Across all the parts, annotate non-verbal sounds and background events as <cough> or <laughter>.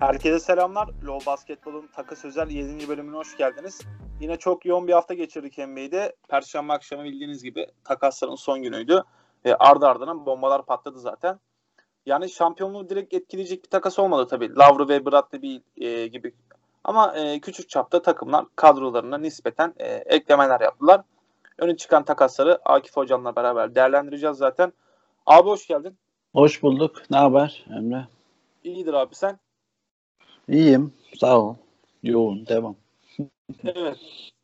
Herkese selamlar. Low Basketbol'un takas özel 7. bölümüne hoş geldiniz. Yine çok yoğun bir hafta geçirdik NBA'de. Perşembe akşamı bildiğiniz gibi takasların son günüydü. E, ardı ardına bombalar patladı zaten. Yani şampiyonluğu direkt etkileyecek bir takas olmadı tabii. Lavru ve Bradley e, gibi. Ama e, küçük çapta takımlar kadrolarına nispeten e, eklemeler yaptılar. Öne çıkan takasları Akif Hocam'la beraber değerlendireceğiz zaten. Abi hoş geldin. Hoş bulduk. Ne haber Emre? İyidir abi sen? İyiyim. Sağ ol. Yoğun. Devam. evet.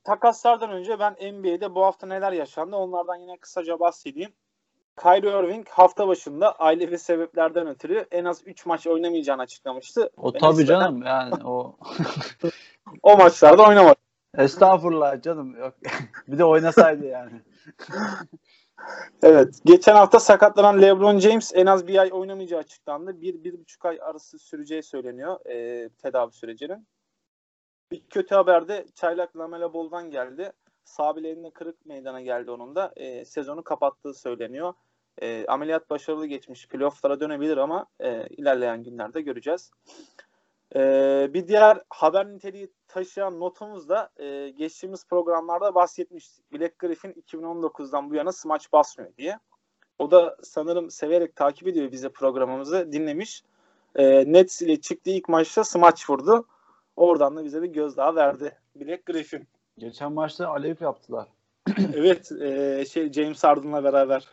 Takaslardan önce ben NBA'de bu hafta neler yaşandı onlardan yine kısaca bahsedeyim. Kyrie Irving hafta başında ailevi sebeplerden ötürü en az 3 maç oynamayacağını açıklamıştı. O ben tabii canım yani o <laughs> o maçlarda oynamadı. Estağfurullah canım. Yok. <laughs> bir de oynasaydı yani. <laughs> evet. Geçen hafta sakatlanan LeBron James en az bir ay oynamayacağı açıklandı. Bir, bir buçuk ay arası süreceği söyleniyor e, tedavi sürecinin. Bir kötü haber de çaylak Lamela Ball'dan geldi. Sağ kırık meydana geldi onun da. E, sezonu kapattığı söyleniyor. E, ameliyat başarılı geçmiş. Playoff'lara dönebilir ama e, ilerleyen günlerde göreceğiz. E, bir diğer haber niteliği taşıyan notumuz da e, geçtiğimiz programlarda bahsetmiştik. Black Griffin 2019'dan bu yana smaç basmıyor diye. O da sanırım severek takip ediyor bize programımızı dinlemiş. E, Nets ile çıktığı ilk maçta smaç vurdu. Oradan da bize bir gözdağı verdi Black Griffin. Geçen maçta Alev yaptılar. <clears throat> evet, e, şey James Harden'la beraber.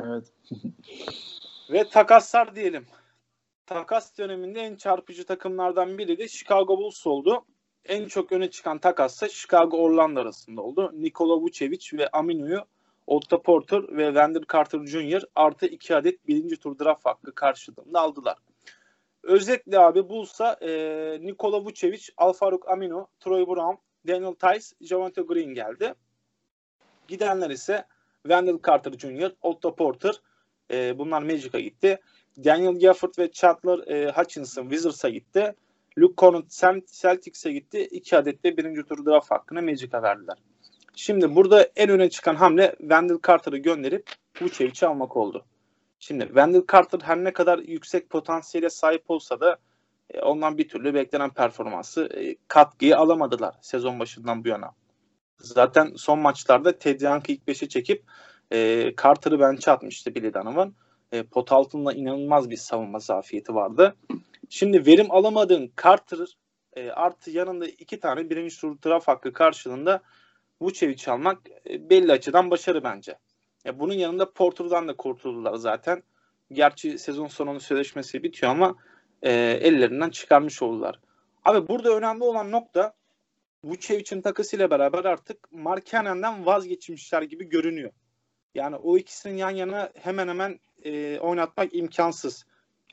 Evet. <laughs> Ve takaslar diyelim. Takas döneminde en çarpıcı takımlardan biri de Chicago Bulls oldu. En çok öne çıkan takas ise Chicago Orlando arasında oldu. Nikola Vucevic ve Aminu'yu Otto Porter ve Wendell Carter Jr. artı iki adet birinci tur draft hakkı karşılığında aldılar. Özetle abi Bulls'a e, Nikola Vucevic, Alfaruk Aminu, Troy Brown, Daniel Tice, Javante Green geldi. Gidenler ise Wendell Carter Jr., Otto Porter, e, bunlar Magic'a gitti. Daniel Gafford ve Chandler e, Hutchinson Wizards'a gitti. Luke Connaught Celtics'e gitti. İki adet de birinci tur draft hakkını Magic'a verdiler. Şimdi burada en öne çıkan hamle Wendell Carter'ı gönderip Vucevic'i almak oldu. Şimdi Wendell Carter her ne kadar yüksek potansiyele sahip olsa da e, ondan bir türlü beklenen performansı e, katkıyı alamadılar sezon başından bu yana. Zaten son maçlarda Ted Young'ı ilk beşe çekip e, Carter'ı bench'e atmıştı Billy Donovan. E, pot altında inanılmaz bir savunma zafiyeti vardı. Şimdi verim alamadığın Carter e, artı yanında iki tane birinci tur draft hakkı karşılığında Vucevic almak e, belli açıdan başarı bence. Ya bunun yanında Porter'dan da kurtuldular zaten. Gerçi sezon sonunun sözleşmesi bitiyor ama e, ellerinden çıkarmış oldular. Abi burada önemli olan nokta Vucevic'in takısıyla beraber artık Markkanen'den vazgeçmişler gibi görünüyor. Yani o ikisinin yan yana hemen hemen e, oynatmak imkansız.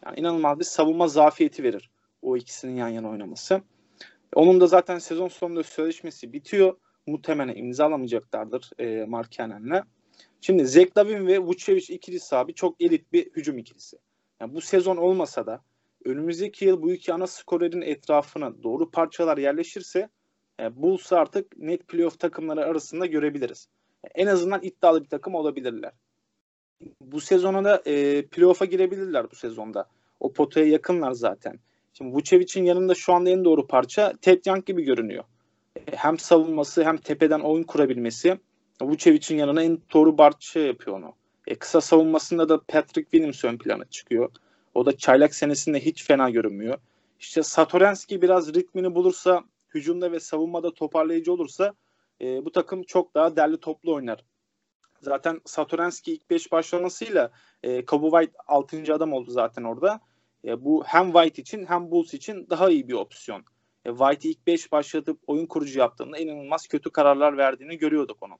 Yani inanılmaz bir savunma zafiyeti verir o ikisinin yan yana oynaması. Onun da zaten sezon sonunda sözleşmesi bitiyor. Muhtemelen imzalamayacaklardır e, Markkanen'le. Şimdi Zach Lavin ve Vucevic ikilisi abi çok elit bir hücum ikilisi. Yani bu sezon olmasa da önümüzdeki yıl bu iki ana skorerin etrafına doğru parçalar yerleşirse e, Bulls'u artık net playoff takımları arasında görebiliriz. En azından iddialı bir takım olabilirler. Bu sezona da e, playoff'a girebilirler bu sezonda. O potaya yakınlar zaten. Şimdi Vucevic'in yanında şu anda en doğru parça Ted Young gibi görünüyor. E, hem savunması hem tepeden oyun kurabilmesi Vucevic'in yanına en doğru parça yapıyor onu. E, kısa savunmasında da Patrick Williams ön plana çıkıyor. O da çaylak senesinde hiç fena görünmüyor. İşte Satoranski biraz ritmini bulursa, hücumda ve savunmada toparlayıcı olursa e, bu takım çok daha derli toplu oynar. Zaten Satoranski ilk 5 başlamasıyla e, Kobe White 6. adam oldu zaten orada. E, bu hem White için hem Bulls için daha iyi bir opsiyon. E, White'i ilk 5 başlatıp oyun kurucu yaptığında inanılmaz kötü kararlar verdiğini görüyorduk onun.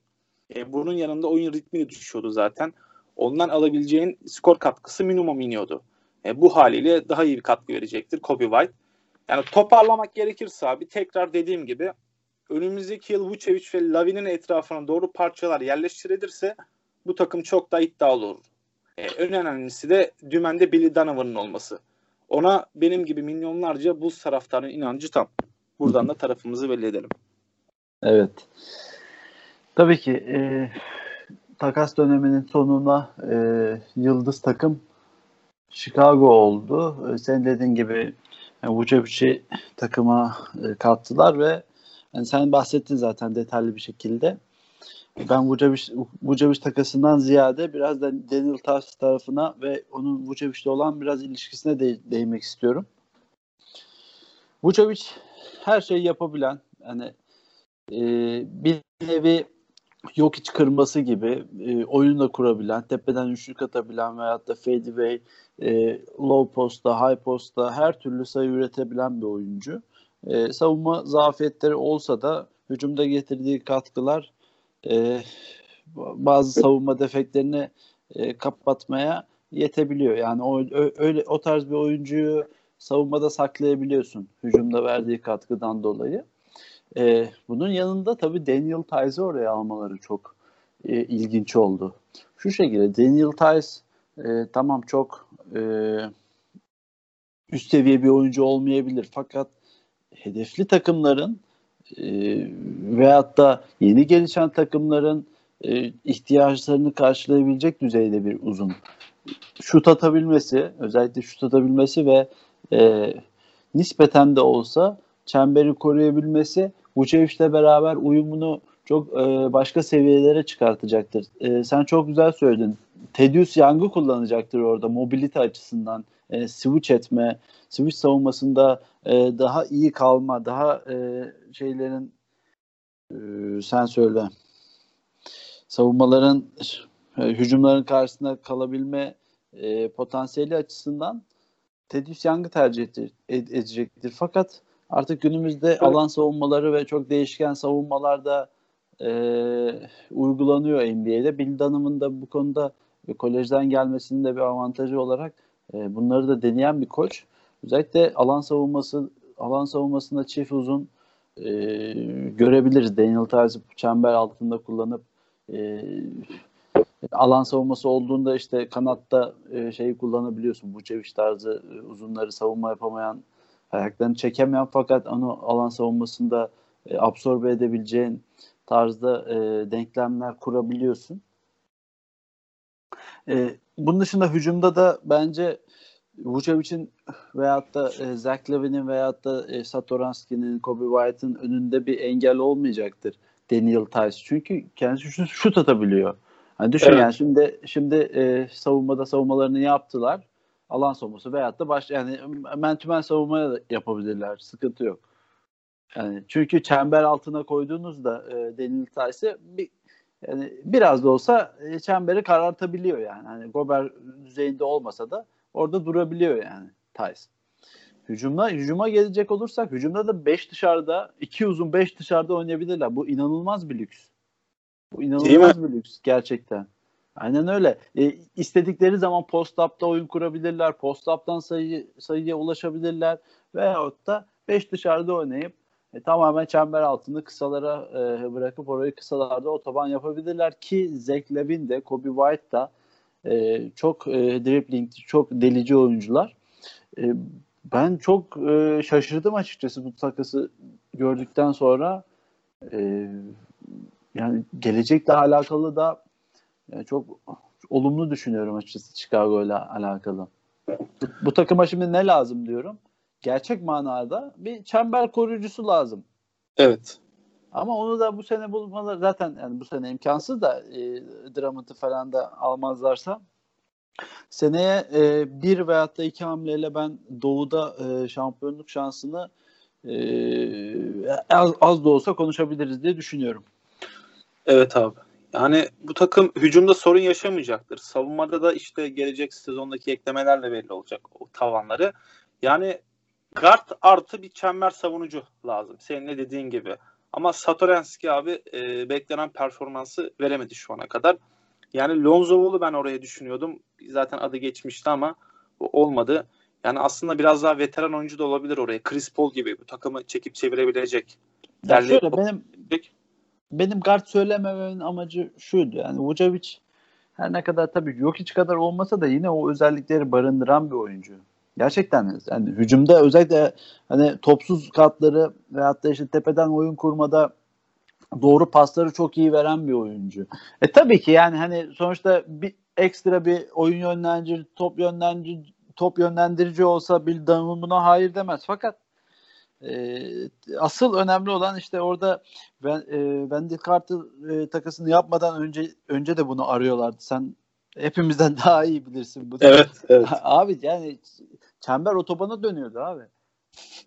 E, bunun yanında oyun ritmi düşüyordu zaten. Ondan alabileceğin skor katkısı minimum iniyordu. E, bu haliyle daha iyi bir katkı verecektir Kobe White. Yani toparlamak gerekirse abi tekrar dediğim gibi önümüzdeki yıl Vucevic ve Lavin'in etrafına doğru parçalar yerleştirilirse bu takım çok daha iddialı olur. Ee, en önemlisi de dümende Billy Donovan'ın olması. Ona benim gibi milyonlarca buz taraftarının inancı tam. Buradan da tarafımızı belli edelim. Evet. Tabii ki e, takas döneminin sonuna e, yıldız takım Chicago oldu. E, sen dediğin gibi Yani Vucevic'i takıma e, kattılar ve yani sen bahsettin zaten detaylı bir şekilde. Ben Vucevic, Vucevic takasından ziyade biraz da Daniel Tars tarafına ve onun Vucevic'le olan biraz ilişkisine de, değinmek istiyorum. Vucevic her şeyi yapabilen, yani e, bir nevi yok iç kırması gibi e, oyun da kurabilen, tepeden üçlük atabilen veyahut da fadeaway, e, low posta, high posta her türlü sayı üretebilen bir oyuncu. E, savunma zafiyetleri olsa da hücumda getirdiği katkılar e, bazı savunma defeklerini e, kapatmaya yetebiliyor. Yani o öyle o tarz bir oyuncuyu savunmada saklayabiliyorsun hücumda verdiği katkıdan dolayı. E, bunun yanında tabii Daniel Tice'ı oraya almaları çok e, ilginç oldu. Şu şekilde Daniel Tice e, tamam çok e, üst seviye bir oyuncu olmayabilir fakat hedefli takımların e, veyahut da yeni gelişen takımların e, ihtiyaçlarını karşılayabilecek düzeyde bir uzun. Şut atabilmesi, özellikle şut atabilmesi ve e, nispeten de olsa çemberi koruyabilmesi Vucevic'le beraber uyumunu çok e, başka seviyelere çıkartacaktır. E, sen çok güzel söyledin. Tedious Young'ı kullanacaktır orada mobilite açısından. E, switch etme, switch savunmasında e, daha iyi kalma, daha e, şeylerin e, sen söyle savunmaların e, hücumların karşısında kalabilme e, potansiyeli açısından Tedious Young'ı tercih edecektir. Fakat Artık günümüzde evet. alan savunmaları ve çok değişken savunmalarda e, uygulanıyor NBA'de. Bill Dunham'ın da bu konuda kolejden gelmesinin de bir avantajı olarak e, bunları da deneyen bir koç. Özellikle alan savunması alan savunmasında çift uzun e, görebiliriz. Daniel Tice'ı çember altında kullanıp e, alan savunması olduğunda işte kanatta e, şeyi kullanabiliyorsun. Bu çeviş tarzı e, uzunları savunma yapamayan ayaklarını çekemeyen fakat onu alan savunmasında e, absorbe edebileceğin tarzda e, denklemler kurabiliyorsun. E, bunun dışında hücumda da bence Vucevic'in veyahut da e, Zach Levin'in veyahut da e, Satoranski'nin, Kobe White'ın önünde bir engel olmayacaktır Daniel Tice. Çünkü kendisi şut, şut atabiliyor. Hani düşün evet. yani şimdi şimdi e, savunmada savunmalarını yaptılar alan savunması veyahut da baş yani men to men savunmaya da yapabilirler. Sıkıntı yok. Yani çünkü çember altına koyduğunuzda e, Daniel Tice'ı bir yani biraz da olsa e, çemberi karartabiliyor yani. Hani Gober düzeyinde olmasa da orada durabiliyor yani Tice. Hücumda hücuma gelecek olursak hücumda da 5 dışarıda, 2 uzun 5 dışarıda oynayabilirler. Bu inanılmaz bir lüks. Bu inanılmaz bir lüks gerçekten. Aynen öyle. E, istedikleri zaman post-up'ta oyun kurabilirler. Post-up'tan sayı, sayıya ulaşabilirler. Veyahut da 5 dışarıda oynayıp e, tamamen çember altını kısalara e, bırakıp orayı kısalarda otoban yapabilirler ki Zach Levin de Kobe White da e, çok e, dribbling, çok delici oyuncular. E, ben çok e, şaşırdım açıkçası bu takası gördükten sonra. E, yani gelecekle alakalı da yani çok olumlu düşünüyorum açıkçası Chicago ile alakalı. Bu, bu takıma şimdi ne lazım diyorum. Gerçek manada bir çember koruyucusu lazım. Evet. Ama onu da bu sene bulmaları zaten yani bu sene imkansız da e, Drummond'ı falan da almazlarsa seneye e, bir veyahut da iki hamleyle ben Doğu'da e, şampiyonluk şansını e, az, az da olsa konuşabiliriz diye düşünüyorum. Evet abi. Yani bu takım hücumda sorun yaşamayacaktır. Savunmada da işte gelecek sezondaki eklemelerle belli olacak o tavanları. Yani guard artı bir çember savunucu lazım. Senin ne dediğin gibi. Ama Satoranski abi e, beklenen performansı veremedi şu ana kadar. Yani Lonzo'lu ben oraya düşünüyordum. Zaten adı geçmişti ama olmadı. Yani aslında biraz daha veteran oyuncu da olabilir oraya. Chris Paul gibi bu takımı çekip çevirebilecek. Ya şöyle benim benim guard söylemememin amacı şuydu. Yani Vucevic her ne kadar tabii Jokic kadar olmasa da yine o özellikleri barındıran bir oyuncu. Gerçekten yani hücumda özellikle hani topsuz katları veyahut da işte tepeden oyun kurmada doğru pasları çok iyi veren bir oyuncu. E tabii ki yani hani sonuçta bir ekstra bir oyun yönlendirici, top yönlendirici, top yönlendirici olsa Bill Donovan buna hayır demez. Fakat e, asıl önemli olan işte orada ben, e, Wendell Carter e, takasını yapmadan önce önce de bunu arıyorlardı. Sen hepimizden <laughs> daha iyi bilirsin bunu. Evet, evet. <laughs> abi yani çember otobana dönüyordu abi.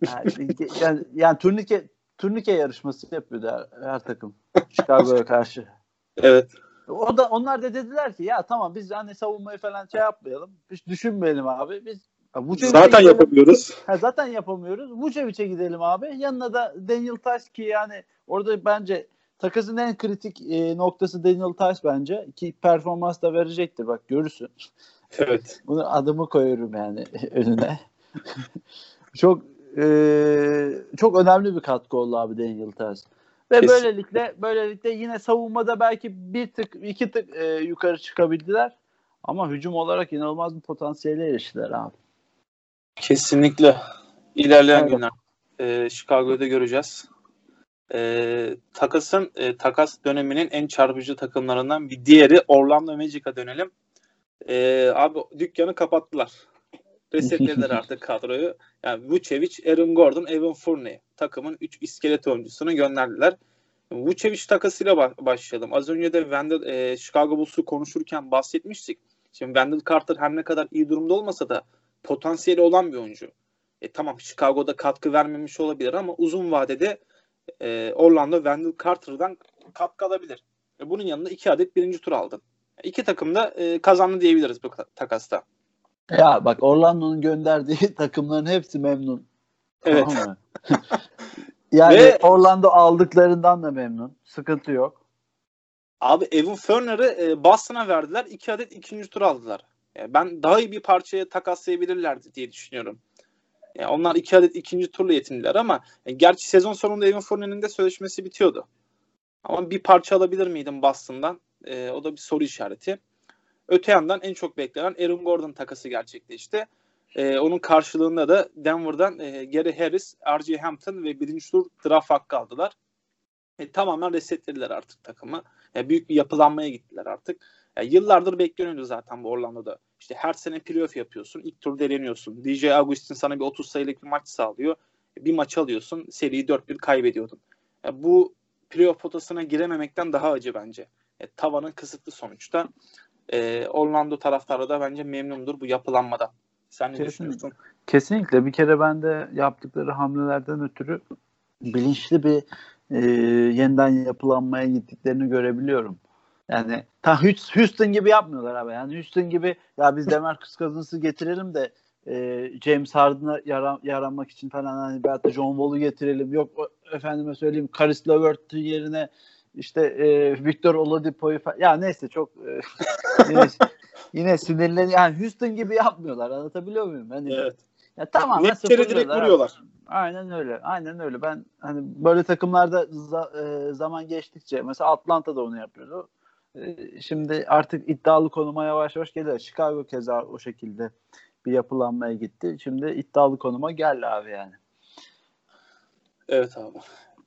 Yani, yani, yani turnike turnike yarışması yapıyordu her, her takım Chicago'ya karşı. Evet. O da onlar da dediler ki ya tamam biz hani savunmayı falan şey yapmayalım. Hiç düşünmeyelim abi. Biz Vucevic'e zaten gidelim. yapamıyoruz. Ha, zaten yapamıyoruz. Vucevic'e gidelim abi. Yanına da Daniel Tice ki yani orada bence takasın en kritik e, noktası Daniel Tice bence. Ki performans da verecektir bak görürsün. Evet. <laughs> Bunu adımı koyuyorum yani <laughs> önüne. <laughs> çok e, çok önemli bir katkı oldu abi Daniel Tice. Ve Kesin. böylelikle böylelikle yine savunmada belki bir tık iki tık e, yukarı çıkabildiler. Ama hücum olarak inanılmaz bir potansiyele eriştiler abi. Kesinlikle. İlerleyen evet. günler e, Chicago'da göreceğiz. E, takasın e, takas döneminin en çarpıcı takımlarından bir diğeri Orlando Magic'a dönelim. E, abi dükkanı kapattılar. Resetlediler <laughs> artık kadroyu. Yani Vucevic, Aaron Gordon, Evan Fournier takımın 3 iskelet oyuncusunu gönderdiler. Vucevic takasıyla başlayalım. Az önce de Wendell, e, Chicago Bulls'u konuşurken bahsetmiştik. Şimdi Wendell Carter her ne kadar iyi durumda olmasa da potansiyeli olan bir oyuncu. E, tamam Chicago'da katkı vermemiş olabilir ama uzun vadede e, Orlando Wendell Carter'dan katkı alabilir. E, bunun yanında iki adet birinci tur aldın. İki takım da e, kazandı diyebiliriz bu takasta. Ya bak Orlando'nun gönderdiği <laughs> takımların hepsi memnun. Evet. <laughs> yani Ve, Orlando aldıklarından da memnun. Sıkıntı yok. Abi Evan Ferner'ı e, Boston'a verdiler. iki adet ikinci tur aldılar. Yani ben daha iyi bir parçaya takaslayabilirlerdi diye düşünüyorum. Yani onlar iki adet ikinci turla yetindiler ama yani gerçi sezon sonunda Evan Fournier'in de sözleşmesi bitiyordu. Ama bir parça alabilir miydim Boston'dan? E, o da bir soru işareti. Öte yandan en çok beklenen Aaron Gordon takası gerçekleşti. E, onun karşılığında da Denver'dan e, Gary Harris, R.J. Hampton ve birinci tur draft hakkı aldılar. E, tamamen resetlediler artık takımı. E, büyük bir yapılanmaya gittiler artık. E, yıllardır bekleniyordu zaten bu Orlando'da. İşte her sene playoff yapıyorsun. ilk tur deleniyorsun. DJ Augustin sana bir 30 sayılık bir maç sağlıyor. Bir maç alıyorsun. Seriyi 4-1 kaybediyordun. E, bu playoff potasına girememekten daha acı bence. E, tavanın kısıtlı sonuçta e, Orlando taraftarı da bence memnundur bu yapılanmadan. Sen ne Kesinlikle. düşünüyorsun? Kesinlikle. Bir kere ben de yaptıkları hamlelerden ötürü bilinçli bir e, yeniden yapılanmaya gittiklerini görebiliyorum. Yani ta Houston gibi yapmıyorlar abi. Yani Houston gibi ya biz Demarcus Cousins'ı getirelim de e, James Harden'a yara, yaranmak için falan hani belki John Wall'u getirelim. Yok efendime söyleyeyim Karis Levert'ın yerine işte e, Victor Oladipo'yu falan. Ya neyse çok e, <laughs> yine, yine sinirlen yani Houston gibi yapmıyorlar. Anlatabiliyor muyum? Hani, evet. Ya tamam. Net direkt vuruyorlar. Aynen öyle. Aynen öyle. Ben hani böyle takımlarda za- e, zaman geçtikçe mesela Atlanta da onu yapıyordu. E, şimdi artık iddialı konuma yavaş yavaş geliyor. Chicago keza o şekilde bir yapılanmaya gitti. Şimdi iddialı konuma geldi abi yani. Evet abi.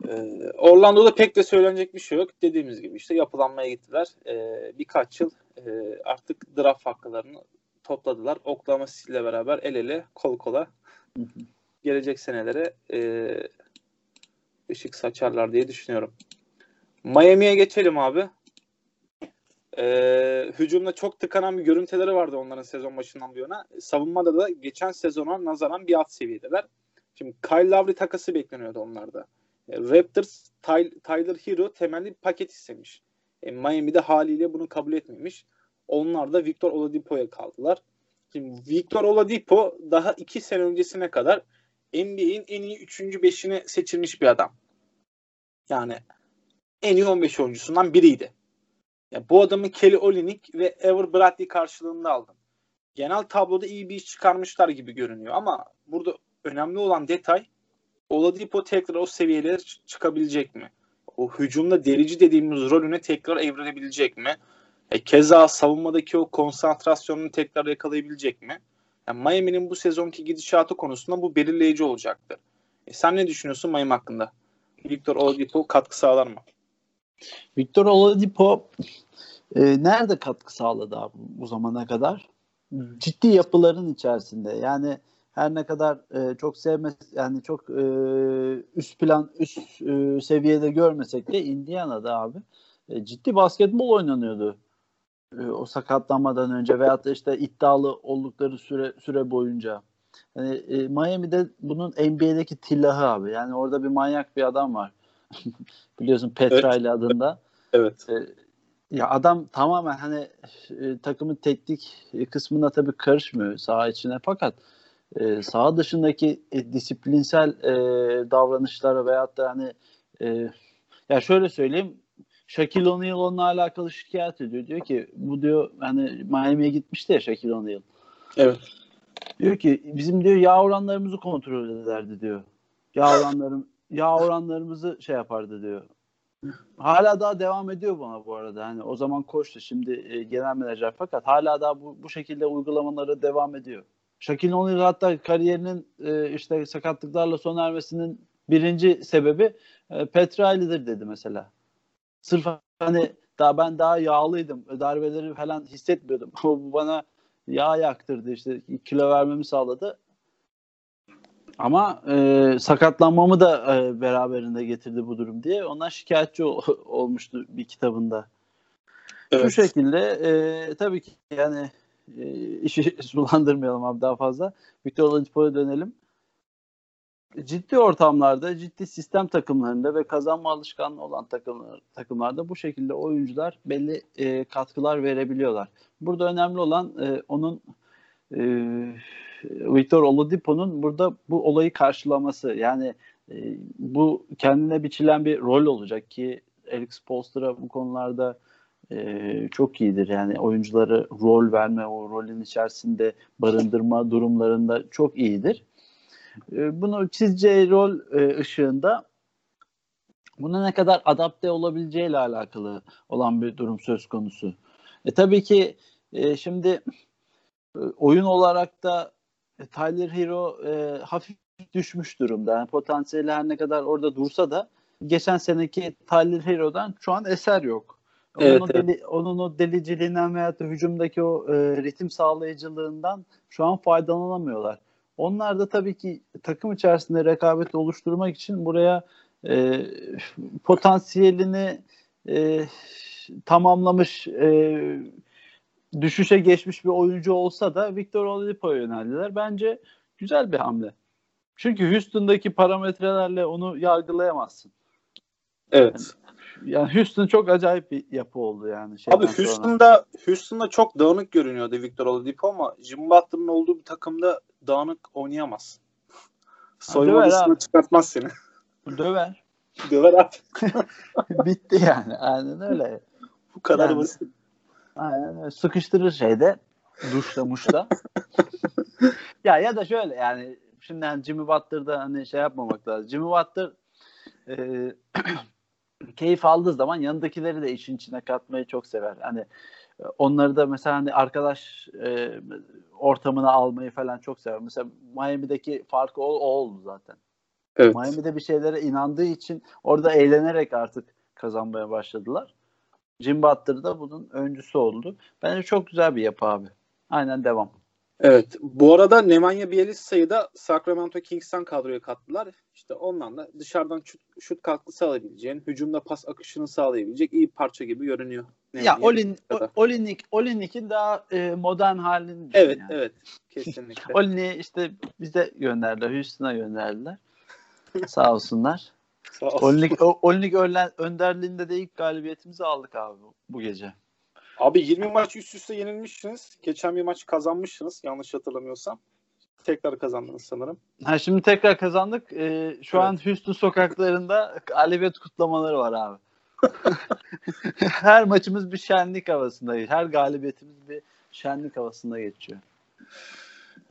Ee, Orlando'da pek de söylenecek bir şey yok. Dediğimiz gibi işte yapılanmaya gittiler. Ee, birkaç yıl e, artık draft hakkılarını topladılar. Oklahoma City ile beraber el ele kol kola gelecek senelere e, ışık saçarlar diye düşünüyorum. Miami'ye geçelim abi. Ee, hücumda çok tıkanan bir görüntüleri vardı onların sezon başından bu yana. Savunmada da geçen sezona nazaran bir alt seviyedeler. Şimdi Kyle Lowry takası bekleniyordu onlarda. Raptors Tyler Hero temelli bir paket istemiş. E, Miami'de haliyle bunu kabul etmemiş. Onlar da Victor Oladipo'ya kaldılar. Şimdi Victor Oladipo daha iki sene öncesine kadar NBA'in en iyi 3. 5'ini seçilmiş bir adam. Yani en iyi 15 oyuncusundan biriydi. Ya bu adamı Kelly Olynyk ve Ever Bradley karşılığında aldım. Genel tabloda iyi bir iş çıkarmışlar gibi görünüyor ama burada önemli olan detay Oladipo tekrar o seviyelere çıkabilecek mi? O hücumda delici dediğimiz rolüne tekrar evrilebilecek mi? E, keza savunmadaki o konsantrasyonunu tekrar yakalayabilecek mi? Yani Miami'nin bu sezonki gidişatı konusunda bu belirleyici olacaktır. E, sen ne düşünüyorsun Miami hakkında? Victor Oladipo katkı sağlar mı? Victor Oladipo e, nerede katkı sağladı abi bu zamana kadar? ciddi yapıların içerisinde. Yani her ne kadar e, çok sevmez yani çok e, üst plan üst e, seviyede görmesek de Indiana'da abi e, ciddi basketbol oynanıyordu. E, o sakatlanmadan önce veyahut da işte iddialı oldukları süre süre boyunca. Yani e, Miami'de bunun NBA'deki tillahı abi. Yani orada bir manyak bir adam var. <laughs> Biliyorsun Petrali evet. adında. Evet. E, ya adam tamamen hani e, takımın teknik kısmına tabii karışmıyor saha içine fakat e, saha dışındaki e, disiplinsel e, davranışlara veyahut da hani e, ya şöyle söyleyeyim Shaquille O'Neal onunla alakalı şikayet ediyor. Diyor ki bu diyor hani Miami'ye gitmişti ya Shaquille O'Neal. Evet. Diyor ki bizim diyor yağ oranlarımızı kontrol ederdi diyor. Yağ oranlarım yağ oranlarımızı şey yapardı diyor. Hala daha devam ediyor buna bu arada. Hani o zaman koçtu şimdi e, genel menajer fakat hala daha bu, bu şekilde uygulamaları devam ediyor. Shaquille O'Neal hatta kariyerinin e, işte sakatlıklarla sona ermesinin birinci sebebi e, Petrali'dir dedi mesela. Sırf hani daha ben daha yağlıydım. Darbeleri falan hissetmiyordum. <laughs> Bu bana yağ yaktırdı işte kilo vermemi sağladı. Ama e, sakatlanmamı da e, beraberinde getirdi bu durum diye ondan şikayetçi ol, <laughs> olmuştu bir kitabında. Evet. Şu şekilde e, tabii ki yani e, işi <laughs> sulandırmayalım abi daha fazla. Victor Oladipo'ya dönelim. Ciddi ortamlarda, ciddi sistem takımlarında ve kazanma alışkanlığı olan takımlar, takımlarda bu şekilde oyuncular belli e, katkılar verebiliyorlar. Burada önemli olan e, onun e, Victor Oladipo'nun burada bu olayı karşılaması. Yani e, bu kendine biçilen bir rol olacak ki Alex Polster'a bu konularda e, çok iyidir. Yani oyuncuları rol verme, o rolün içerisinde barındırma durumlarında çok iyidir. E, bunu çizeceği rol e, ışığında buna ne kadar adapte olabileceğiyle alakalı olan bir durum söz konusu. E, tabii ki e, şimdi oyun olarak da e, Tyler Hero e, hafif düşmüş durumda. Yani potansiyeli her ne kadar orada dursa da geçen seneki Tyler Hero'dan şu an eser yok. Onun, evet, o, deli, evet. onun o deliciliğinden veya da hücumdaki o e, ritim sağlayıcılığından şu an faydalanamıyorlar. Onlar da tabii ki takım içerisinde rekabet oluşturmak için buraya e, potansiyelini e, tamamlamış e, düşüşe geçmiş bir oyuncu olsa da Victor Oladipo'ya yöneldiler. Bence güzel bir hamle. Çünkü Houston'daki parametrelerle onu yargılayamazsın. Evet. Yani, yani Houston çok acayip bir yapı oldu yani. Abi Houston'da sonra. Houston'da çok dağınık görünüyordu Victor Oladipo ama Jim Butler'ın olduğu bir takımda dağınık oynayamaz. Soyunma odasına çıkartmaz seni. Döver. <laughs> Döver abi. <laughs> Bitti yani. Aynen öyle. Bu kadar yani, basit. Aynen Sıkıştırır şeyde. Duşta muşta. <laughs> ya ya da şöyle yani şimdi hani Jimmy Butler'da hani şey yapmamak lazım. Jimmy Butler e, <clears throat> keyif aldığı zaman yanındakileri de işin içine katmayı çok sever. Hani onları da mesela hani arkadaş e, ortamına almayı falan çok sever. Mesela Miami'deki farkı o, o oldu zaten. Evet. Miami'de bir şeylere inandığı için orada eğlenerek artık kazanmaya başladılar. Jim Butler da bunun öncüsü oldu. Bence çok güzel bir yapı abi. Aynen devam. Evet. Bu arada Nemanja Bjelica da Sacramento Kings'ten kadroya kattılar. İşte ondan da dışarıdan şut, şut katkı sağlayabileceğin, hücumda pas akışını sağlayabilecek iyi parça gibi görünüyor. Nemanja ya Olin, Olinik, Olinik'in daha e, modern halini Evet, yani. evet. <laughs> Kesinlikle. Olinik'i işte bize gönderdiler, Houston'a gönderdiler. Sağ olsunlar. Olinik, Olinik önderliğinde de ilk galibiyetimizi aldık abi bu gece. Abi 20 maç üst üste yenilmişsiniz. Geçen bir maç kazanmışsınız yanlış hatırlamıyorsam. Tekrar kazandınız sanırım. Ha şimdi tekrar kazandık. Ee, şu evet. an Houston sokaklarında galibiyet kutlamaları var abi. <laughs> Her maçımız bir şenlik havasında. Her galibiyetimiz bir şenlik havasında geçiyor.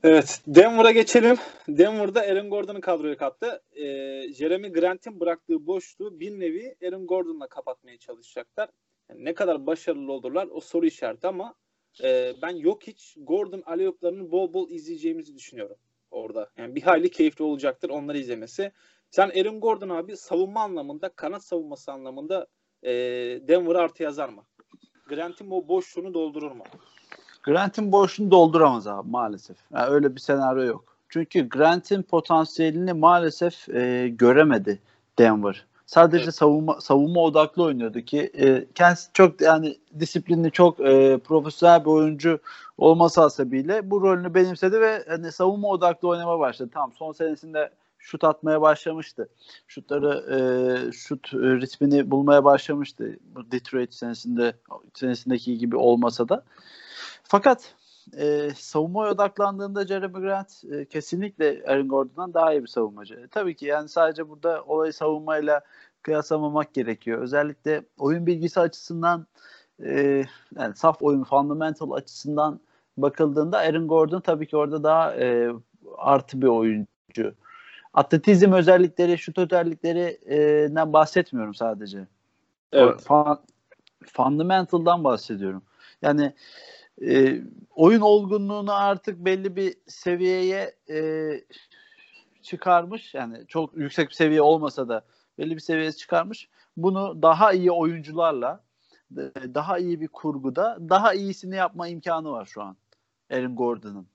Evet. Denver'a geçelim. Denver'da Aaron Gordon'u kadroya kattı. Ee, Jeremy Grant'in bıraktığı boşluğu bir nevi Aaron Gordon'la kapatmaya çalışacaklar. Yani ne kadar başarılı olurlar o soru işareti ama e, ben yok hiç Gordon aleyoplarını bol bol izleyeceğimizi düşünüyorum orada. Yani bir hayli keyifli olacaktır onları izlemesi. Sen Aaron Gordon abi savunma anlamında, kanat savunması anlamında e, Denver artı yazar mı? Grant'in o boşluğunu doldurur mu? Grant'in boşluğunu dolduramaz abi maalesef. Yani öyle bir senaryo yok. Çünkü Grant'in potansiyelini maalesef e, göremedi Denver. Sadece evet. savunma savunma odaklı oynuyordu ki e, kendisi çok yani disiplinli çok e, profesyonel bir oyuncu olması hasebiyle bu rolünü benimsedi ve hani savunma odaklı oynamaya başladı. Tamam son senesinde şut atmaya başlamıştı. Şutları e, şut ritmini bulmaya başlamıştı. Bu Detroit senesinde senesindeki gibi olmasa da. Fakat e, savunmaya odaklandığında Jeremy Grant e, kesinlikle Aaron Gordon'dan daha iyi bir savunmacı. E, tabii ki yani sadece burada olayı savunmayla kıyaslamamak gerekiyor. Özellikle oyun bilgisi açısından e, yani saf oyun fundamental açısından bakıldığında Aaron Gordon tabii ki orada daha e, artı bir oyuncu. Atletizm özellikleri, şut özelliklerinden bahsetmiyorum sadece. Evet. Fan, fundamental'dan bahsediyorum. Yani e, oyun olgunluğunu artık belli bir seviyeye e, çıkarmış. Yani çok yüksek bir seviye olmasa da belli bir seviyeye çıkarmış. Bunu daha iyi oyuncularla daha iyi bir kurguda daha iyisini yapma imkanı var şu an Aaron Gordon'ın.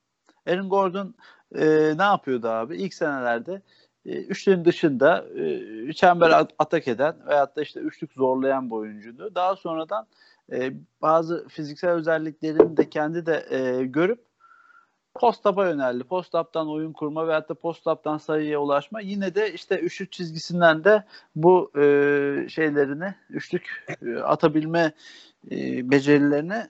Aaron Gordon e, ne yapıyordu abi? İlk senelerde e, üçlünün dışında e, çember atak eden veyahut da işte üçlük zorlayan bir oyuncuydu. Daha sonradan e, bazı fiziksel özelliklerini de kendi de e, görüp post-up'a yöneldi. Post-up'tan oyun kurma veyahut da post-up'tan sayıya ulaşma. Yine de işte üçlük çizgisinden de bu e, şeylerini, üçlük e, atabilme e, becerilerini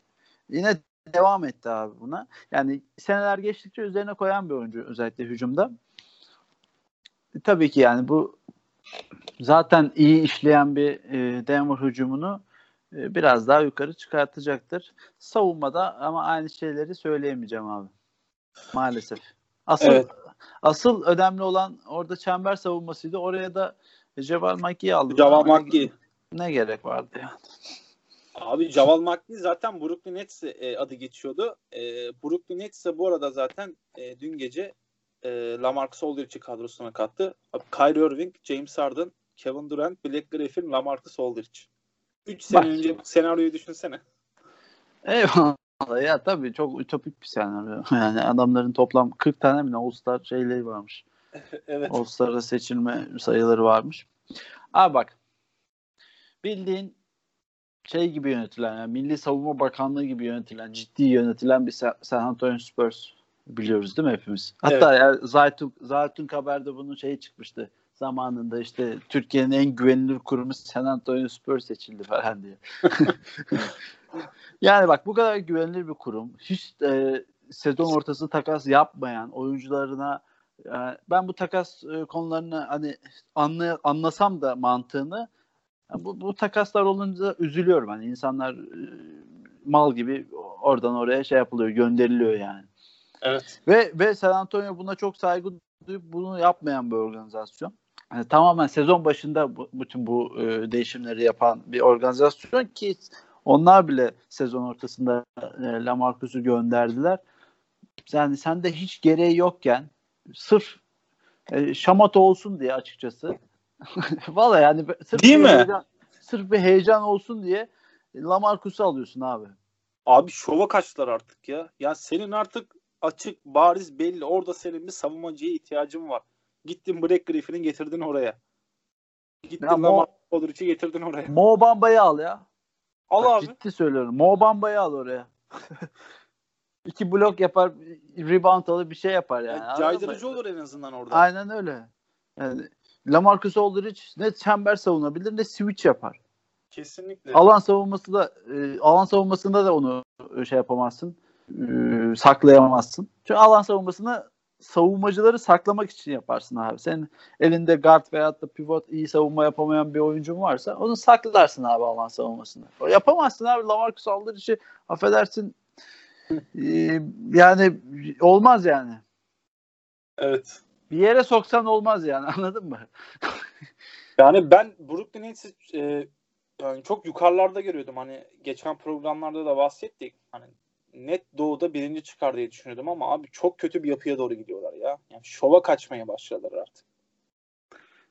yine devam etti abi buna. Yani seneler geçtikçe üzerine koyan bir oyuncu özellikle hücumda. E, tabii ki yani bu zaten iyi işleyen bir e, Denver hücumunu e, biraz daha yukarı çıkartacaktır. Savunmada ama aynı şeyleri söyleyemeyeceğim abi. Maalesef. Asıl evet. asıl önemli olan orada çember savunmasıydı. Oraya da Ceval Maki'yi aldı. Ceval Maki. Ne gerek vardı yani? Abi Javal McGee zaten Brooklyn Nets e, adı geçiyordu. E, Brooklyn Nets bu arada zaten e, dün gece e, Lamarcus Aldridge'i kadrosuna kattı. Abi, Kyrie Irving, James Harden, Kevin Durant, Blake Griffin, Lamarcus Aldridge. 3 sene Bak. önce bu senaryoyu düşünsene. Eyvallah. Ya tabii çok ütopik bir senaryo. <laughs> Yani adamların toplam 40 tane mi All-Star şeyleri varmış. <laughs> evet. All-Star'a seçilme sayıları varmış. Abi bak. Bildiğin şey gibi yönetilen, yani Milli Savunma Bakanlığı gibi yönetilen, ciddi yönetilen bir San Antonio Spurs biliyoruz değil mi hepimiz? Hatta evet. ya Zaytun, Zaytun Haber'de bunun şeyi çıkmıştı zamanında işte Türkiye'nin en güvenilir kurumu San Antonio Spurs seçildi falan diye. <laughs> yani bak bu kadar güvenilir bir kurum. Hiç e, sezon ortası takas yapmayan oyuncularına e, ben bu takas e, konularını hani anlay anlasam da mantığını bu, bu takaslar olunca üzülüyorum. Hani insanlar e, mal gibi oradan oraya şey yapılıyor, gönderiliyor yani. Evet. Ve ve San Antonio buna çok saygı duyup bunu yapmayan bir organizasyon. Yani tamamen sezon başında bu, bütün bu e, değişimleri yapan bir organizasyon ki onlar bile sezon ortasında e, Lamarcus'u gönderdiler. Yani sende hiç gereği yokken sırf e, şamata olsun diye açıkçası <laughs> Valla yani sırf Değil mi? Heyecan, sırf bir heyecan olsun diye Lamarcus'u alıyorsun abi. Abi şova kaçtılar artık ya. Ya senin artık açık, bariz, belli. Orada senin bir savunmacıya ihtiyacın var. Gittin Black Griffin'i getirdin oraya. Gittin ya Lamarcus'u getirdin oraya. Mo Bamba'yı al ya. Al Bak, abi. Ciddi söylüyorum. Mo Bamba'yı al oraya. <laughs> İki blok yapar, rebound alır bir şey yapar yani. yani caydırıcı olur en azından orada. Aynen öyle. Yani Lamarcus Aldridge ne çember savunabilir ne switch yapar. Kesinlikle. Alan savunması da e, alan savunmasında da onu şey yapamazsın. E, saklayamazsın. Çünkü alan savunmasını savunmacıları saklamak için yaparsın abi. Senin elinde guard veyahut da pivot iyi savunma yapamayan bir oyuncun varsa onu saklarsın abi alan savunmasını. O yapamazsın abi. Lamarcus Aldridge'i affedersin <laughs> e, yani olmaz yani. Evet bir yere soksan olmaz yani <laughs> anladın mı? yani ben Brooklyn Nets'i e, yani çok yukarılarda görüyordum. Hani geçen programlarda da bahsettik. Hani net doğuda birinci çıkar diye düşünüyordum ama abi çok kötü bir yapıya doğru gidiyorlar ya. Yani şova kaçmaya başladılar artık.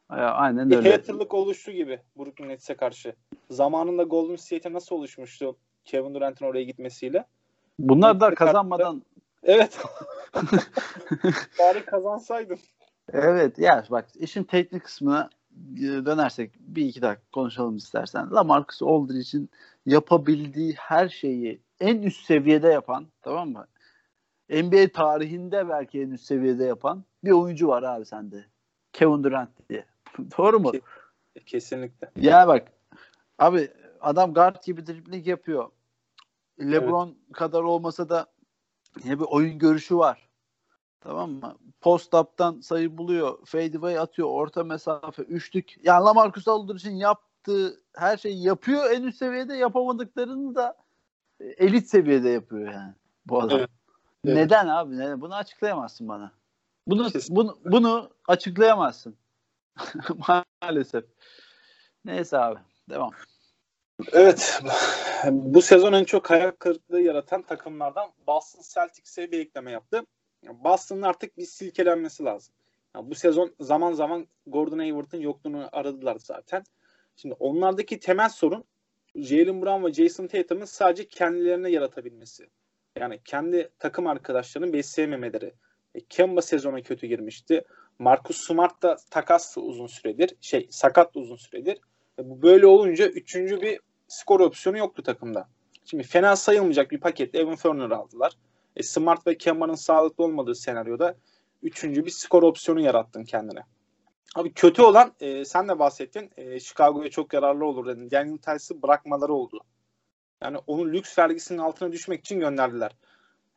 Aynen öyle. haterlık oluştu gibi Brooklyn Nets'e karşı. Zamanında Golden State'e nasıl oluşmuştu Kevin Durant'ın oraya gitmesiyle. Bunlar da kazanmadan Evet. <laughs> <laughs> Bari kazansaydın. Evet ya bak işin teknik kısmına e, dönersek bir iki dakika konuşalım istersen. Lamarcus Aldridge'in yapabildiği her şeyi en üst seviyede yapan tamam mı? NBA tarihinde belki en üst seviyede yapan bir oyuncu var abi sende. Kevin Durant diye. <laughs> Doğru mu? Kesinlikle. Ya bak abi adam guard gibi dribling yapıyor. LeBron evet. kadar olmasa da yine bir oyun görüşü var. Tamam mı? Post-up'tan sayı buluyor. Fadeaway atıyor. Orta mesafe. Üçlük. Yani Lamarcus Aldridge'in yaptığı her şeyi yapıyor. En üst seviyede yapamadıklarını da elit seviyede yapıyor yani. Bu adam. Evet. Evet. Neden abi? Neden? Bunu açıklayamazsın bana. Bunu bunu, bunu açıklayamazsın. <laughs> Maalesef. Neyse abi. Devam. Evet. Bu sezon en çok hayal kırıklığı yaratan takımlardan Boston Celtics'e bir ekleme yaptı. Boston'ın artık bir silkelenmesi lazım. Yani bu sezon zaman zaman Gordon Hayward'ın yokluğunu aradılar zaten. Şimdi onlardaki temel sorun Jalen Brown ve Jason Tatum'ın sadece kendilerine yaratabilmesi. Yani kendi takım arkadaşlarının besleyememeleri. E, Kemba sezona kötü girmişti. Marcus Smart da takas uzun süredir. Şey sakat uzun süredir. E, bu böyle olunca üçüncü bir skor opsiyonu yoktu takımda. Şimdi fena sayılmayacak bir paketle Evan Fournier aldılar. E, Smart ve Kemba'nın sağlıklı olmadığı senaryoda üçüncü bir skor opsiyonu yarattın kendine. Abi kötü olan e, sen de bahsettin. E, Chicago'ya çok yararlı olur dedin. Daniel Tice'ı bırakmaları oldu. Yani onun lüks vergisinin altına düşmek için gönderdiler.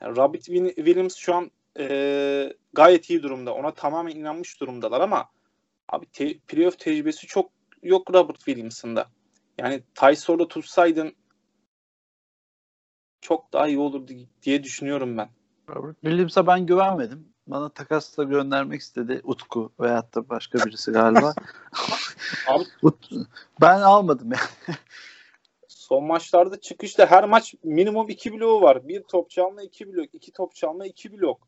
Yani Robert Williams şu an e, gayet iyi durumda. Ona tamamen inanmış durumdalar ama abi te- playoff tecrübesi çok yok Robert Williams'ın da. Yani Tice orada tutsaydın çok daha iyi olur diye düşünüyorum ben. Robert Williams'a ben güvenmedim. Bana takasla göndermek istedi Utku veyahut da başka birisi galiba. <laughs> Ben almadım yani. Son maçlarda çıkışta her maç minimum iki bloğu var. Bir top çalma iki blok, iki top çalma iki blok.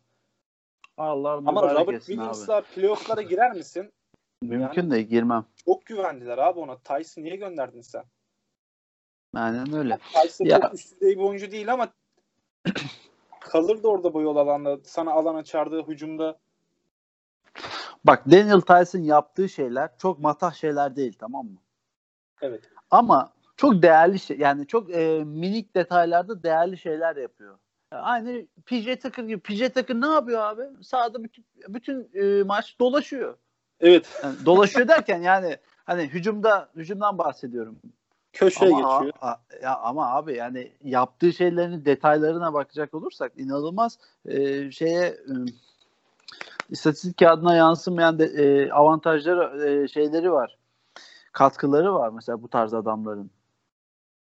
Allah Ama Robert Williams'la playoff'lara girer misin? Mümkün yani, de girmem. Çok güvendiler abi ona. Tyson niye gönderdin sen? Aynen öyle. Tyson ya. çok üst düzey bir oyuncu değil ama kalırdı orada bu yol alanda. Sana alan açardı hücumda. Bak Daniel Tyson yaptığı şeyler çok matah şeyler değil tamam mı? Evet. Ama çok değerli şey yani çok e, minik detaylarda değerli şeyler yapıyor. aynı PJ Tucker gibi. PJ Tucker ne yapıyor abi? Sahada bütün, bütün e, maç dolaşıyor. Evet. Yani dolaşıyor derken yani hani hücumda hücumdan bahsediyorum. Köşeye ama, geçiyor. A, ya ama abi yani yaptığı şeylerin detaylarına bakacak olursak inanılmaz e, şeye e, istatistik kağıdına yansımayan de, e, avantajları e, şeyleri var. Katkıları var mesela bu tarz adamların.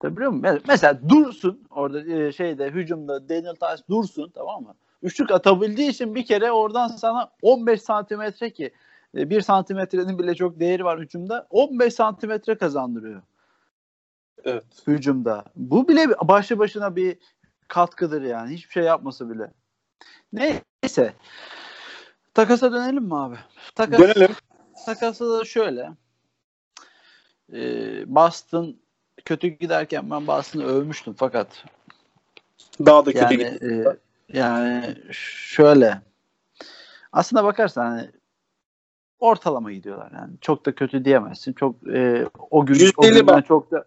Tabii biliyor musun? Mesela dursun orada e, şeyde hücumda Daniel Tice dursun tamam mı? Üçlük atabildiği için bir kere oradan sana 15 santimetre ki e, bir santimetrenin bile çok değeri var hücumda. 15 santimetre kazandırıyor. Evet. Hücumda. Bu bile başlı başına bir katkıdır yani. Hiçbir şey yapması bile. Neyse. Takasa dönelim mi abi? Takas, dönelim. Takası da şöyle. Ee, Boston kötü giderken ben Boston'ı övmüştüm fakat daha da kötü yani, e, yani şöyle aslında bakarsan hani ortalama gidiyorlar yani. Çok da kötü diyemezsin. Çok e, o gün o günden bak. çok da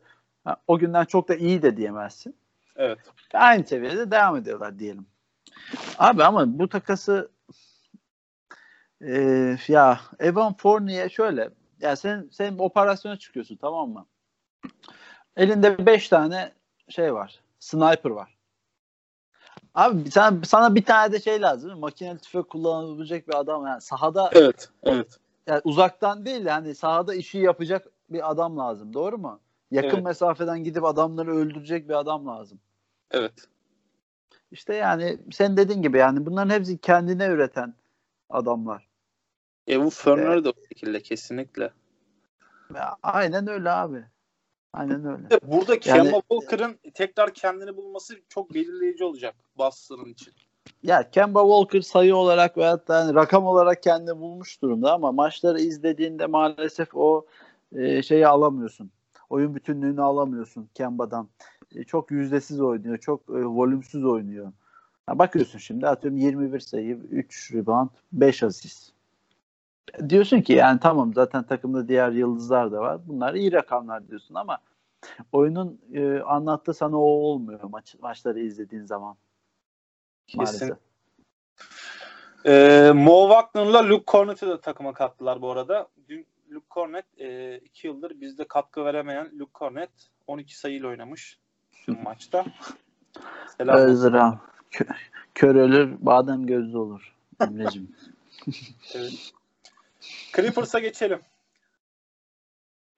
o günden çok da iyi de diyemezsin. Evet. Aynı seviyede devam ediyorlar diyelim. Abi ama bu takası e, ya Evan Fournier şöyle ya sen sen operasyona çıkıyorsun tamam mı? Elinde 5 tane şey var. Sniper var. Abi sen, sana bir tane de şey lazım. Makineli tüfek kullanabilecek bir adam yani sahada Evet, evet yani uzaktan değil yani sahada işi yapacak bir adam lazım. Doğru mu? Yakın evet. mesafeden gidip adamları öldürecek bir adam lazım. Evet. İşte yani sen dediğin gibi yani bunların hepsi kendine üreten adamlar. E bu Furner de o şekilde kesinlikle. Ya, aynen öyle abi. Aynen öyle. <laughs> Burada yani, Kemba Walker'ın tekrar kendini bulması çok belirleyici olacak Boston'ın için ya Kemba Walker sayı olarak veya da yani rakam olarak kendini bulmuş durumda ama maçları izlediğinde maalesef o e, şeyi alamıyorsun. Oyun bütünlüğünü alamıyorsun Kemba'dan. e, çok yüzdesiz oynuyor. Çok e, volümsüz oynuyor. Bakıyorsun şimdi atıyorum 21 sayı, 3 rebound, 5 asist. Diyorsun ki yani tamam zaten takımda diğer yıldızlar da var. Bunlar iyi rakamlar diyorsun ama oyunun e, anlattığı sana o olmuyor maç, maçları izlediğin zaman. Maalesef. Kesin. Ee, Mo Wagner'la Luke Cornett'i de takıma kattılar bu arada. Dün Luke Cornett 2 e, iki yıldır bizde katkı veremeyen Luke Cornett 12 sayıyla oynamış tüm maçta. Selam. Özra. Kö- kör ölür, badem gözlü olur. Emre'cim. <laughs> Evet. Clippers'a geçelim.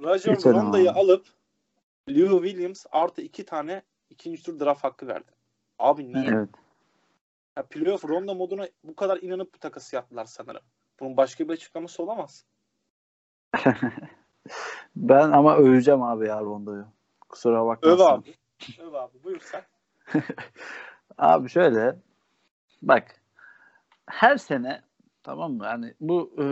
Rajon abi. alıp Lou Williams artı iki tane ikinci tur draft hakkı verdi. Abi niye? evet. Ya playoff Rondo moduna bu kadar inanıp bu takası yaptılar sanırım. Bunun başka bir açıklaması olamaz. <laughs> Ben ama öveceğim abi ya Rondo'yu. Kusura bakma. Öv abi. Öv abi. Buyur sen. <laughs> Abi şöyle bak her sene tamam mı? Yani bu e,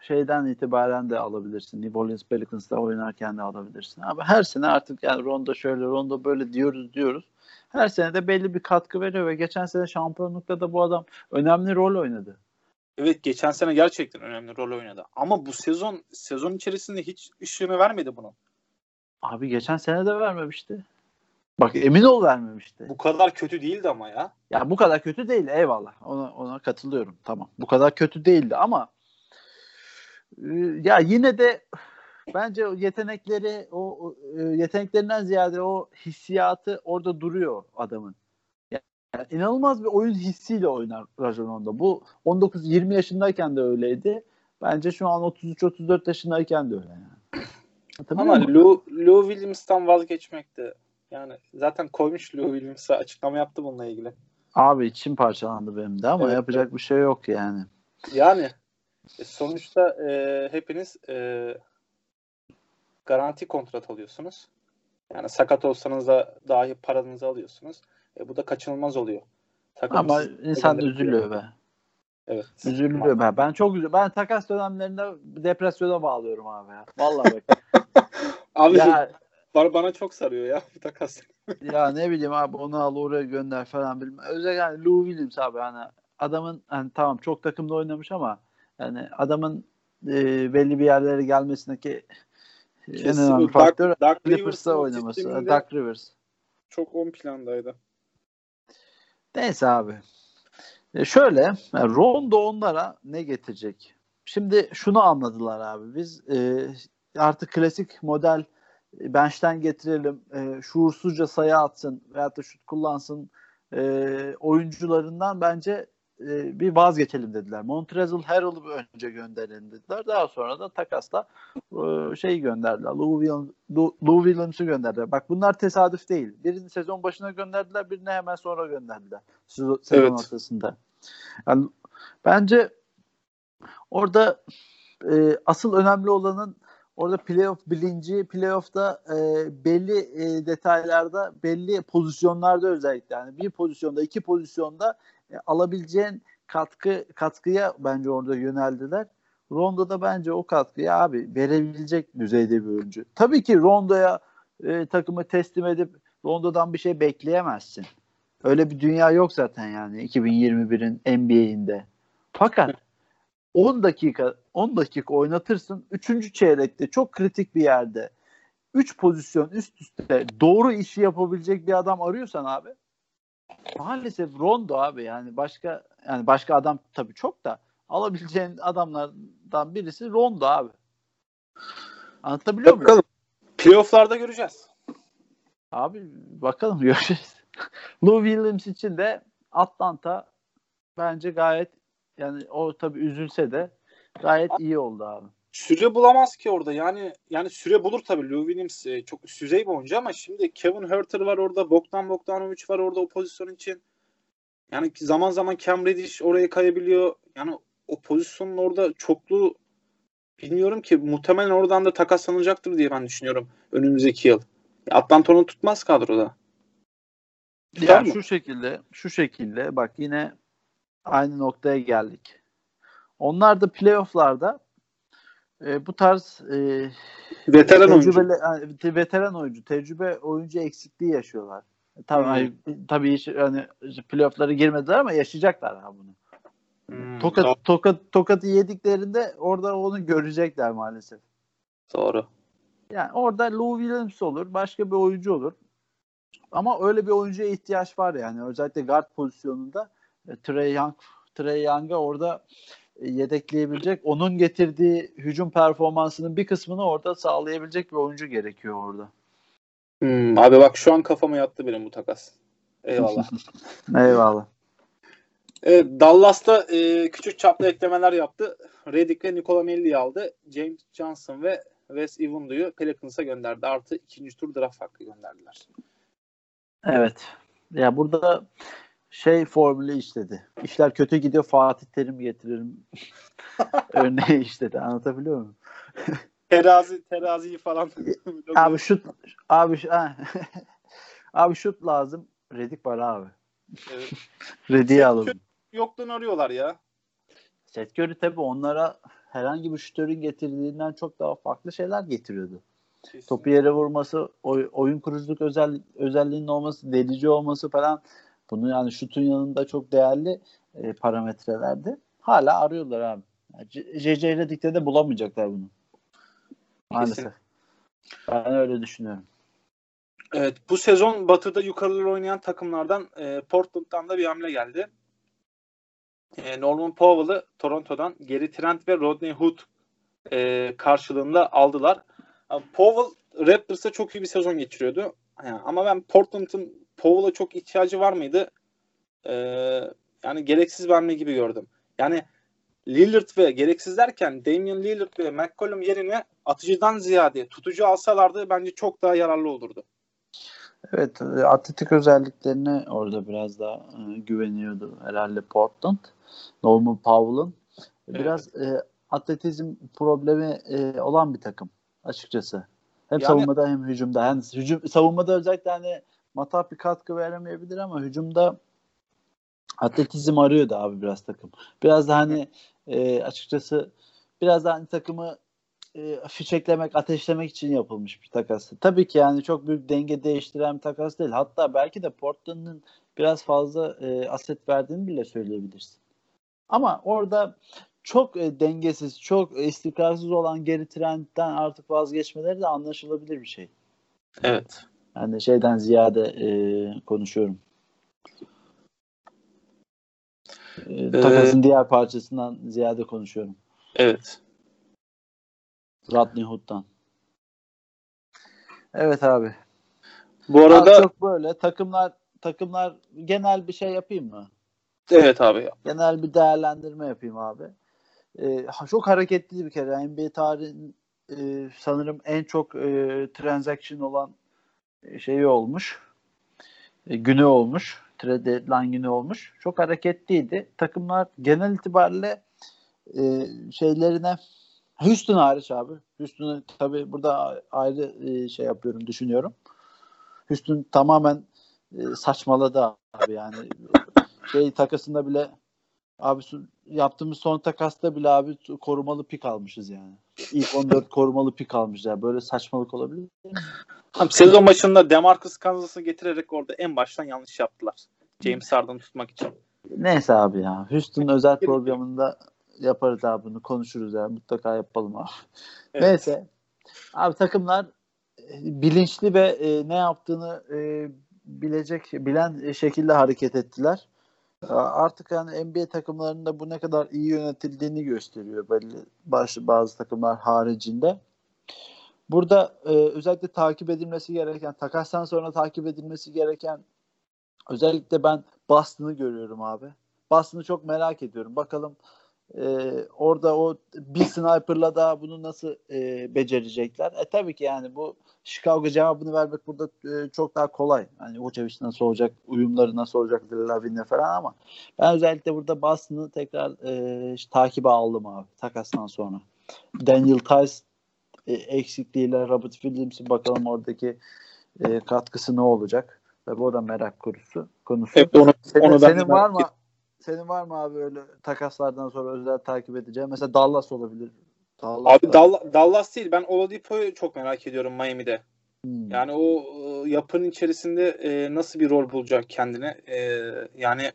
şeyden itibaren de alabilirsin. New Orleans Pelicans'ta oynarken de alabilirsin. Abi her sene artık yani Rondo şöyle Rondo böyle diyoruz diyoruz. Her sene de belli bir katkı veriyor ve geçen sene şampiyonlukta da bu adam önemli rol oynadı. Evet geçen sene gerçekten önemli rol oynadı. Ama bu sezon sezon içerisinde hiç ışığını vermedi bunun. Abi geçen sene de vermemişti. Bak emin ol vermemişti. Bu kadar kötü değildi ama ya. Ya bu kadar kötü değil eyvallah. Ona ona katılıyorum. Tamam. Bu kadar kötü değildi ama e, ya yine de bence o yetenekleri o o, e, yeteneklerinden ziyade o hissiyatı orada duruyor adamın. Yani inanılmaz bir oyun hissiyle oynar Rajon Rondo. Bu 19-20 yaşındayken de öyleydi. Bence şu an 33-34 yaşındayken de öyle yani. Anlatabiliyor Ama? Lou, Lou Williams'tan vazgeçmek de yani zaten koymuş Lou Williams'a açıklama yaptı bununla ilgili. Abi içim parçalandı benim de ama Evet, yapacak bir şey yok yani. Yani e, sonuçta e, hepiniz e, garanti kontrat alıyorsunuz. Yani sakat olsanız da dahi paranızı alıyorsunuz. E, bu da kaçınılmaz oluyor. Takım Ama insan üzülüyor be. Evet. Üzülüyor ben. Ben çok üzülüyorum. Ben takas dönemlerinde depresyona bağlıyorum abi ya. Vallahi bak. <laughs> Abi ya, bana, bana çok sarıyor ya bu takas. <laughs> ya ne bileyim abi onu al oraya gönder falan bilmem. Özellikle yani Lou Williams abi hani adamın hani tamam çok takımda oynamış ama yani adamın e, belli bir yerlere gelmesindeki en Kesin. önemli Doug- faktör Rivers'ın Clippers'ta o oynaması. Doug Rivers. Çok ön plandaydı. Neyse abi. E şöyle yani Rondo onlara ne getirecek? Şimdi şunu anladılar abi. Biz e, artık klasik model e, bench'ten getirelim. E, şuursuzca sayı atsın veyahut da şut kullansın e, oyuncularından bence e, bir vazgeçelim dediler. Montrezl Harrell'ı önce gönderelim dediler. Daha sonra da takasla e, şey gönderdiler. Lou, Williams, Lou, Lou Williams'ı gönderdiler. Bak bunlar tesadüf değil. Birini sezon başına gönderdiler, birini hemen sonra gönderdiler. Sezon, Evet. ortasında. Yani bence orada e, asıl önemli olanın orada playoff bilinci, playoff'ta e, belli e, detaylarda, belli pozisyonlarda özellikle yani bir pozisyonda, iki pozisyonda e, alabileceğin katkı katkıya bence orada yöneldiler. Rondo da bence o katkıyı abi verebilecek düzeyde bir oyuncu. Tabii ki Rondo'ya e, takımı teslim edip Rondo'dan bir şey bekleyemezsin. Öyle bir dünya yok zaten yani 2021'in NBA'inde. Fakat 10 dakika 10 dakika oynatırsın. 3. çeyrekte çok kritik bir yerde 3 pozisyon üst üste doğru işi yapabilecek bir adam arıyorsan abi maalesef Rondo abi yani başka yani başka adam tabii çok da alabileceğin adamlardan birisi Rondo abi. Anlatabiliyor muyum? Bakalım. Playoff'larda göreceğiz. Abi bakalım <laughs> göreceğiz. Lou Williams için de Atlanta bence gayet yani o tabii üzülse de gayet iyi oldu abi. Süre bulamaz ki orada. Yani yani süre bulur tabii. Lou Williams e, çok üst düzey bir oyuncu ama şimdi Kevin Herter var orada. Bogdan Bogdanovic var orada o pozisyon için. Yani zaman zaman Cam Reddish oraya kayabiliyor. Yani o pozisyonun orada çoklu bilmiyorum ki muhtemelen oradan da takaslanacaktır diye ben düşünüyorum önümüzdeki yıl. Atlanta onu tutmaz kadroda. Tutar Ya mı? şu şekilde, şu şekilde bak yine aynı noktaya geldik. Onlar da playoff'larda e, bu tarz e, Veteran oyuncu. yani veteran oyuncu, tecrübe oyuncu eksikliği yaşıyorlar. Tabii Hmm. hani, tabii hiç hani playoff'lara girmediler ama yaşayacaklar ha bunu. Hmm, Tokat, doğru. tokat, tokatı yediklerinde orada onu görecekler maalesef. doğru. Yani orada Lou Williams olur, başka bir oyuncu olur. Ama öyle bir oyuncuya ihtiyaç var yani. Özellikle guard pozisyonunda e, Trey Young, Trey Young'a orada e, yedekleyebilecek, onun getirdiği hücum performansının bir kısmını orada sağlayabilecek bir oyuncu gerekiyor orada. Hmm, abi bak şu an kafama yattı benim bu takas. Eyvallah. <laughs> Eyvallah. Evet, Dallas'ta e, küçük çaplı eklemeler yaptı. Redick ve Nikola Melli'yi aldı. James Johnson ve Wes Iwundu'yu Pelicans'a gönderdi. Artı ikinci tur draft hakkı gönderdiler. Evet. Ya burada şey formülü işledi. İşler kötü gidiyor Fatih Terim getiririm. <laughs> Örneği işledi. Anlatabiliyor muyum? Terazi, teraziyi falan. Abi şut abi ha. <laughs> abi şut lazım. Redik var abi. Evet. <laughs> Redik'i alalım. Yoktan arıyorlar ya. Seth Curry tabii onlara herhangi bir şütörün getirdiğinden çok daha farklı şeyler getiriyordu. Kesin. Topu yere vurması, oy- oyun kuruculuk özel özelliğinin olması, delici olması falan bunu yani şutun yanında çok değerli e, parametrelerdi. Hala arıyorlar abi. Yani C- JJ Redick'te de bulamayacaklar bunu. Maalesef. Ben öyle düşünüyorum. Evet, bu sezon Batı'da yukarıları oynayan takımlardan e, Portland'dan da bir hamle geldi. E, Norman Powell'ı Toronto'dan Gary Trent ve Rodney Hood e, karşılığında aldılar. Abi, Powell Raptors'a çok iyi bir sezon geçiriyordu. Yani, ama ben Portland'ın Powell'a çok ihtiyacı var mıydı? E, yani gereksiz hamle gibi gördüm. Yani Lillard ve gereksiz derken Damian Lillard ve McCollum yerine atıcıdan ziyade tutucu alsalardı bence çok daha yararlı olurdu. Evet, atletik özelliklerine orada biraz daha e, güveniyordu herhalde Portland. Norman Powell'ın biraz e, atletizm problemi e, olan bir takım açıkçası. Hem Yani- savunmada hem hücumda. Yani hücum savunmada özellikle hani matah bir katkı veremeyebilir ama hücumda atletizm arıyordu abi biraz takım. Biraz da hani e, açıkçası biraz da hani takımı e, fişeklemek, ateşlemek için yapılmış bir takas. Tabii ki yani çok büyük denge değiştiren bir takas değil. Hatta belki de Portland'ın biraz fazla e, aset verdiğini bile söyleyebilirsin. Ama orada çok e, dengesiz, çok istikrarsız olan geri trendden artık vazgeçmeleri de anlaşılabilir bir şey. Evet. Yani şeyden ziyade e, konuşuyorum. E, takasın diğer parçasından ziyade konuşuyorum. Evet. Rodney Hood'dan. Evet abi. Bu arada Abi çok böyle takımlar takımlar genel bir şey yapayım mı? evet abi. Genel bir değerlendirme yapayım abi. Ee, çok hareketli bir kere. NBA tarihinin e, sanırım en çok e, transaction olan şeyi olmuş. E, günü olmuş. Trade deadline günü olmuş. Çok hareketliydi. Takımlar genel itibariyle e, şeylerine Houston hariç abi. Houston'u tabii burada ayrı e, şey yapıyorum, düşünüyorum. Houston tamamen e, saçmaladı abi yani. Şey takasında bile abi yaptığımız son takasta bile abi korumalı pik almışız yani. İlk 14 <laughs> korumalı pik almışlar. Böyle saçmalık olabilir mi? Tam sezon başında Demarcus Cousins getirerek orada en baştan yanlış yaptılar. James Harden'ı tutmak için. Neyse abi ya. Houston özel programında yaparız abi bunu konuşuruz ya. Mutlaka yapalım abi. Evet. Neyse. Abi takımlar e, bilinçli ve e, ne yaptığını e, bilecek, bilen şekilde hareket ettiler. Artık yani NBA takımlarında bu ne kadar iyi yönetildiğini gösteriyor belli bazı, bazı takımlar haricinde. Burada e, özellikle takip edilmesi gereken, takastan sonra takip edilmesi gereken özellikle ben Boston'ı görüyorum abi. Boston'ı çok merak ediyorum. Bakalım e, orada o bir sniper'la daha bunu nasıl e, becerecekler? E tabii ki yani bu Chicago cevabını vermek burada e, çok daha kolay. Hani Vucevic nasıl olacak, uyumları nasıl olacak Lavin'le falan ama ben özellikle burada Boston'ı tekrar e, takibe aldım abi takastan sonra. Daniel Tice e, eksikliğiyle Robert Williams'in bakalım oradaki e, katkısı ne olacak? Tabii o da merak konusu. konusu. Evet, onu, Senin, onu senin var mı? Senin var mı abi öyle takaslardan sonra özel takip edeceğim? Mesela Dallas olabilir. Dallas Abi da- Dall- Dallas değil. Ben Oladipo'yu çok merak ediyorum Miami'de. Hmm. Yani o e, yapının içerisinde e, nasıl bir rol bulacak kendine? E, yani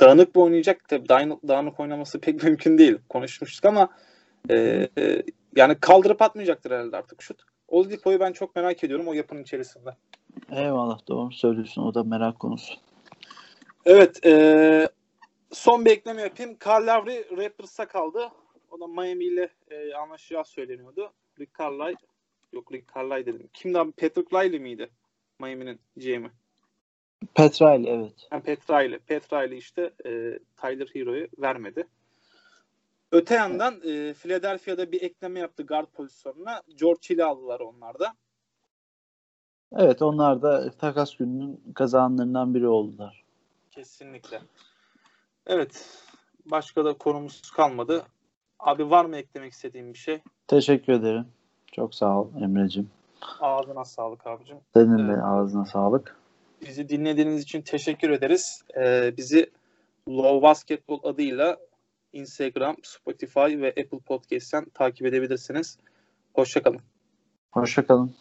dağınık mı oynayacak? Tabii dağınık, dağınık oynaması pek <laughs> mümkün değil. Konuşmuştuk ama e, e, yani kaldırıp atmayacaktır herhalde artık şut. Oladipo'yu ben çok merak ediyorum o yapının içerisinde. Eyvallah doğru söylüyorsun. O da merak konusu. Evet. e, son bir ekleme yapayım. Carl Lowry Raptors'a kaldı. O da Miami ile e, anlaşacağı söyleniyordu. Rick Carlisle yok Rick Carlisle dedim. Kimdi abi? Patrick Riley miydi? Miami'nin GM'i. Petrail evet. Yani Pat Riley. Pat Riley işte e, Tyler Hero'yu vermedi. Öte yandan e, Philadelphia'da bir ekleme yaptı guard pozisyonuna. George Hill'i aldılar onlar da. Evet onlar da takas gününün kazananlarından biri oldular. Kesinlikle. Evet. Başka da konumuz kalmadı. Abi var mı eklemek istediğin bir şey? Teşekkür ederim. Çok sağ ol Emre'cim. Ağzına sağlık abicim. Senin de ağzına sağlık. Bizi dinlediğiniz için teşekkür ederiz. Ee, bizi Low Basketball adıyla Instagram, Spotify ve Apple Podcast'ten takip edebilirsiniz. Hoşçakalın. Hoşçakalın.